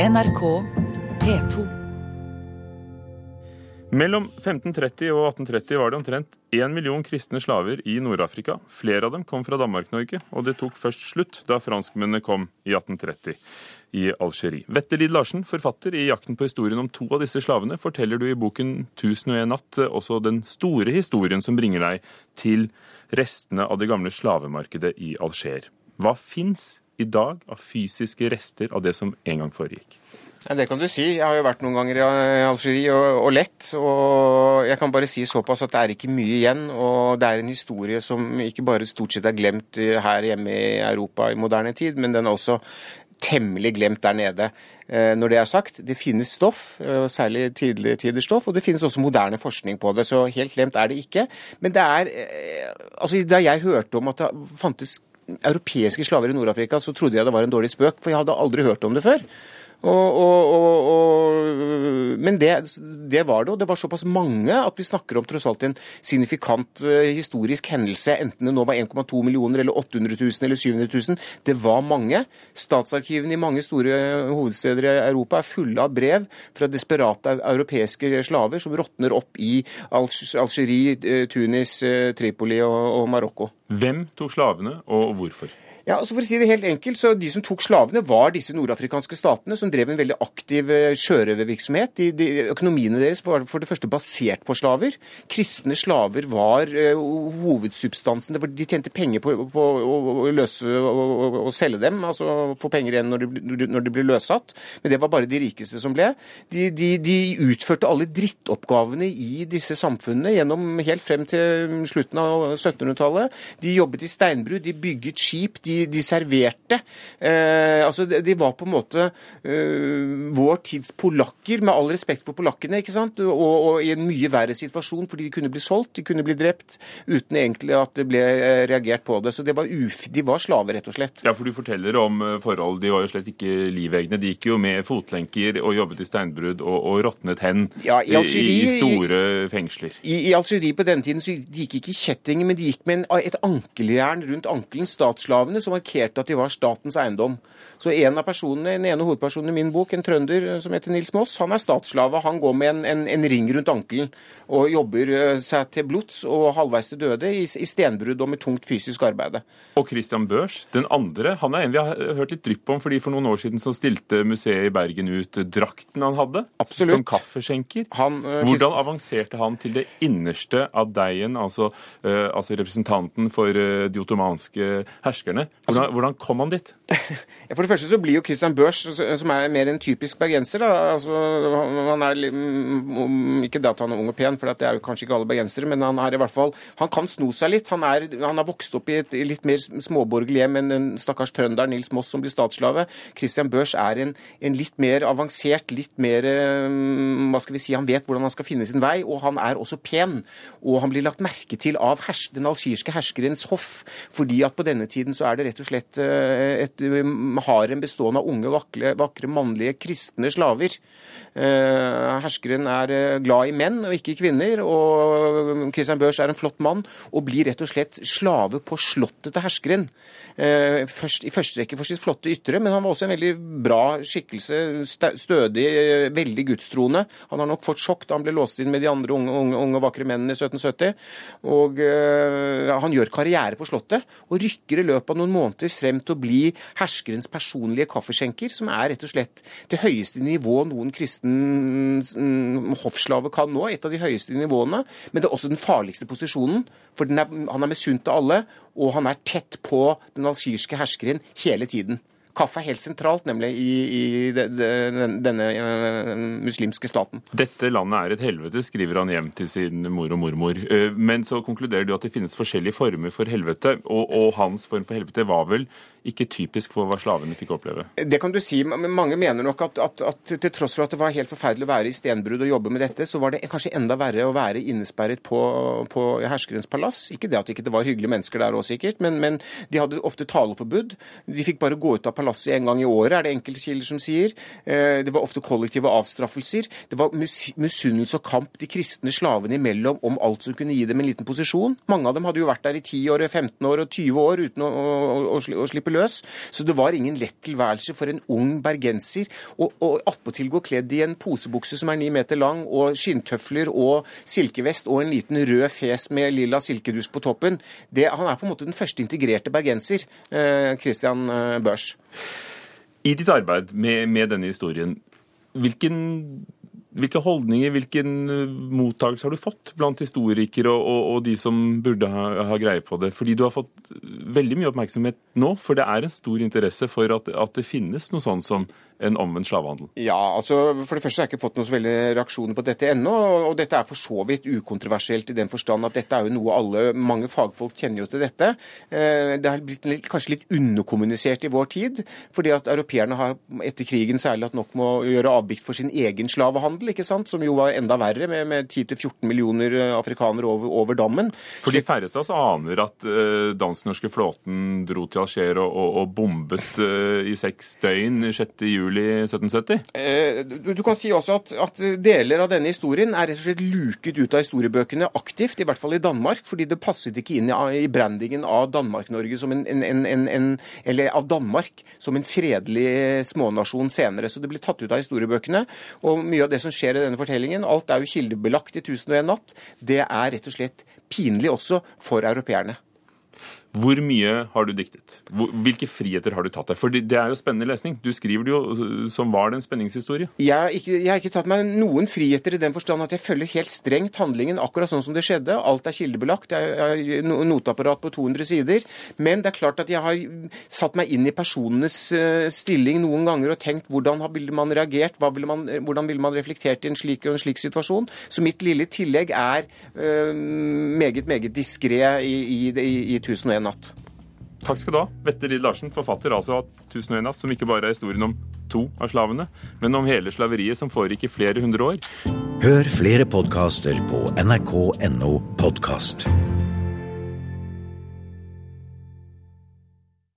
NRK P2. Mellom 1530 og 1830 var det omtrent én million kristne slaver i Nord-Afrika. Flere av dem kom fra Danmark-Norge, og det tok først slutt da franskmennene kom i 1830 i Algerie. Vette Lid Larsen, forfatter i 'Jakten på historien om to av disse slavene', forteller du i boken 'Tusen og en natt' også den store historien som bringer deg til restene av det gamle slavemarkedet i Alger. Hva fins i dag av fysiske rester av det som en gang foregikk? Ja, det kan du si. Jeg har jo vært noen ganger i Algerie og, og lett. Og jeg kan bare si såpass at det er ikke mye igjen. Og det er en historie som ikke bare stort sett er glemt her hjemme i Europa i moderne tid, men den er også temmelig glemt der nede. Eh, når det er sagt, det finnes stoff, eh, særlig tidligere tiders stoff, og det finnes også moderne forskning på det. Så helt glemt er det ikke. Men det er eh, Altså, da jeg hørte om at det fantes europeiske slaver i Nord-Afrika, så trodde jeg det var en dårlig spøk, for jeg hadde aldri hørt om det før. Og, og, og, men det, det, var det, og det var såpass mange at vi snakker om tross alt en signifikant uh, historisk hendelse, enten det nå var 1,2 millioner eller 800 000 eller 700 000. Det var mange. Statsarkivene i mange store hovedsteder i Europa er fulle av brev fra desperate europeiske slaver som råtner opp i Algerie, eh, Tunis, Tripoli Tripoli og Marokko. Hvem tok slavene, og hvorfor? Ja, altså for å si det helt enkelt, så De som tok slavene, var disse nordafrikanske statene, som drev en veldig aktiv eh, sjørøvervirksomhet. De, de, økonomiene deres var for det første basert på slaver. Kristne slaver var uh, hovedsubstansen. De tjente penger på, på å løse og, selge dem, altså få penger igjen når de, når de ble løslatt. Men det var bare de rikeste som ble. De, de utførte alle drittoppgavene i disse samfunnene gjennom helt frem til slutten av 1700-tallet. De jobbet i steinbru, de bygget skip. de de, de serverte. Eh, altså, de, var på en måte eh, vår tids polakker, med all respekt for polakkene, ikke sant? Og, og, i en mye verre situasjon, fordi de kunne bli solgt, de kunne bli drept, uten egentlig at det ble eh, reagert på det. Så det var uf, de var slaver, rett og slett. Ja, for du forteller om eh, forhold, de var jo slett ikke livegne. De gikk jo med fotlenker og jobbet i steinbrudd og, og råtnet hen ja, i, Algerie, i, store fengsler. I, I, Algerie på denne tiden så de gikk ikke i kjettinger, men de gikk med en, et ankeljern rundt ankelen. Statsslavene som markerte at de var statens eiendom. Så en av personene, Den ene hovedpersonen i min bok, en trønder eh, som heter Nils Moss, han er statsslave. Han går med en, en, en ring rundt ankelen og jobber eh, seg til blods og halvveis til døde i, i stenbrudd og med tungt fysisk arbeid. Og Christian Børs, den andre, han er en vi har hørt litt drypp om, fordi for noen år siden så stilte museet i Bergen ut drakten han hadde Absolutt. som kaffeskjenker. Han, uh, Hvordan avanserte han til det innerste av deigen, altså, uh, altså representanten for uh, de ottomanske herskerne? Hvordan, hvordan kom han dit? for det første så blir jo Christian Børs, som er mer en typisk bergenser da, altså, han er, Ikke det at han er ung og pen, for det er jo kanskje ikke alle bergensere, men han er i hvert fall, han kan sno seg litt. Han, er, han har vokst opp i et litt mer småborgerlig hjem enn den stakkars trønder Nils Moss som blir statsslave. Christian Børs er en, en, litt mer avansert, litt mer hva skal vi si, Han vet hvordan han skal finne sin vei, og han er også pen. Og han blir lagt merke til av hers, den algirske herskerens hoff, fordi at på denne tiden så er det rett og slett eh, et harem bestående av unge, vakre, vakre mannlige kristne slaver. Eh, herskeren er eh, glad i menn og ikke kvinner, og Christian Børs er en flott mann og blir rett og slett slave på slottet til herskeren. Først, I første rekke for sitt flotte ytre, men han var også en veldig bra skikkelse. Stødig, veldig gudstroende. Han har nok fått sjokk da han ble låst inn med de andre unge, unge, unge vakre mennene i 1770. Og uh, han gjør karriere på Slottet og rykker i løpet av noen måneder frem til å bli herskerens personlige kaffeskjenker, som er rett og slett det høyeste nivå noen kristen mm, hoffslave kan nå. Et av de høyeste nivåene. Men det er også den farligste posisjonen, for er, han er misunt av alle, og han er tett på den algirske herskeren hele tiden. Kaffe er helt sentralt, nemlig, i, i de, de, denne uh, muslimske staten. Dette landet er et helvete, skriver han hjem til sin mor og mormor. Uh, men så konkluderer du at det finnes forskjellige former for helvete, og, og hans form for helvete var vel ikke typisk for hva slavene fikk oppleve? Det kan du si. men Mange mener nok at, at, at til tross for at det var helt forferdelig å være i stenbrudd og jobbe med dette, så var det kanskje enda verre å være innesperret på, på herskerens palass. Ikke det at det ikke var hyggelige mennesker der òg, sikkert, men, men, de hadde ofte taleforbud. De fikk bare gå ut av palasset en gang i året, er det enkelte kilder som sier. Eh, det var ofte kollektive avstraffelser. Det var misunnelse og kamp de kristne slavene imellom om alt som kunne gi dem en liten posisjon. Mange av dem hadde jo vært der i 10 år, 15 år og 20 år uten å, å, å, å slippe slippe løs. Så det var ingen lett tilværelse for en ung bergenser. Og, og attpåtil gå kledd i en posebukse som er ni meter lang, og skinntøfler og silkevest og en liten rød fes med lilla silkedusk på toppen. Det, han er på en måte den første integrerte bergenser, eh, Christian eh, Børs. I ditt arbeid med, med denne historien, hvilken, hvilke holdninger, hvilken eh, mottakelse har du fått blant historikere og, og, og de som burde ha, ha, greie på det? Fordi du har fått veldig mye oppmerksomhet nå, for det er en stor interesse for at, at det finnes noe sånt som en omvendt slavehandel? Ja, altså For det første har jeg ikke fått noen så veldig reaksjoner på dette ennå. Og dette er for så vidt ukontroversielt i den forstand at dette er jo noe alle Mange fagfolk kjenner jo til dette. Eh, det har blitt kanskje litt underkommunisert i vår tid. Fordi at europeerne har etter krigen særlig hatt nok med å gjøre avbikt for sin egen slavehandel, ikke sant? som jo var enda verre, med, med 10-14 millioner eh, afrikanere over, over, dammen. For de færreste av oss aner at uh, dansk-norske flåten dro til Alger og, og, og bombet uh, i seks døgn 6. juli juli 1770? Eh, du, du, kan si også at, at, deler av denne historien er rett og slett luket ut av historiebøkene aktivt, i hvert fall i Danmark, fordi det passet ikke inn i, i brandingen av Danmark-Norge som en, en, en, en, Eller av Danmark som en fredelig smånasjon senere. Så det ble tatt ut av historiebøkene. Og mye av det som skjer i denne fortellingen, alt er jo kildebelagt i 1001 natt, det er rett og slett pinlig også for europeerne. Hvor mye har du diktet? Hvilke friheter har du tatt deg? For det er jo spennende lesning. Du skriver det jo som var det en spenningshistorie. Jeg har, ikke, jeg har ikke tatt meg noen friheter i den forstand at jeg følger helt strengt handlingen akkurat sånn som det skjedde. Alt er kildebelagt. Jeg har noteapparat på 200 sider. Men det er klart at jeg har satt meg inn i personenes eh, stilling noen ganger og tenkt hvordan ville man reagert, ville man, hvordan ville man reflektert i en slik og en slik situasjon. Så mitt lille tillegg er øh, meget, meget diskré i, i, i, i 1001 natt. Takk skal du ha, Vette Lid Larsen, forfatter altså av 1001 natt, som ikke bare er historien om to av slavene, men om hele slaveriet som foregikk i flere hundre år. Hør flere podkaster på nrk.no podkast.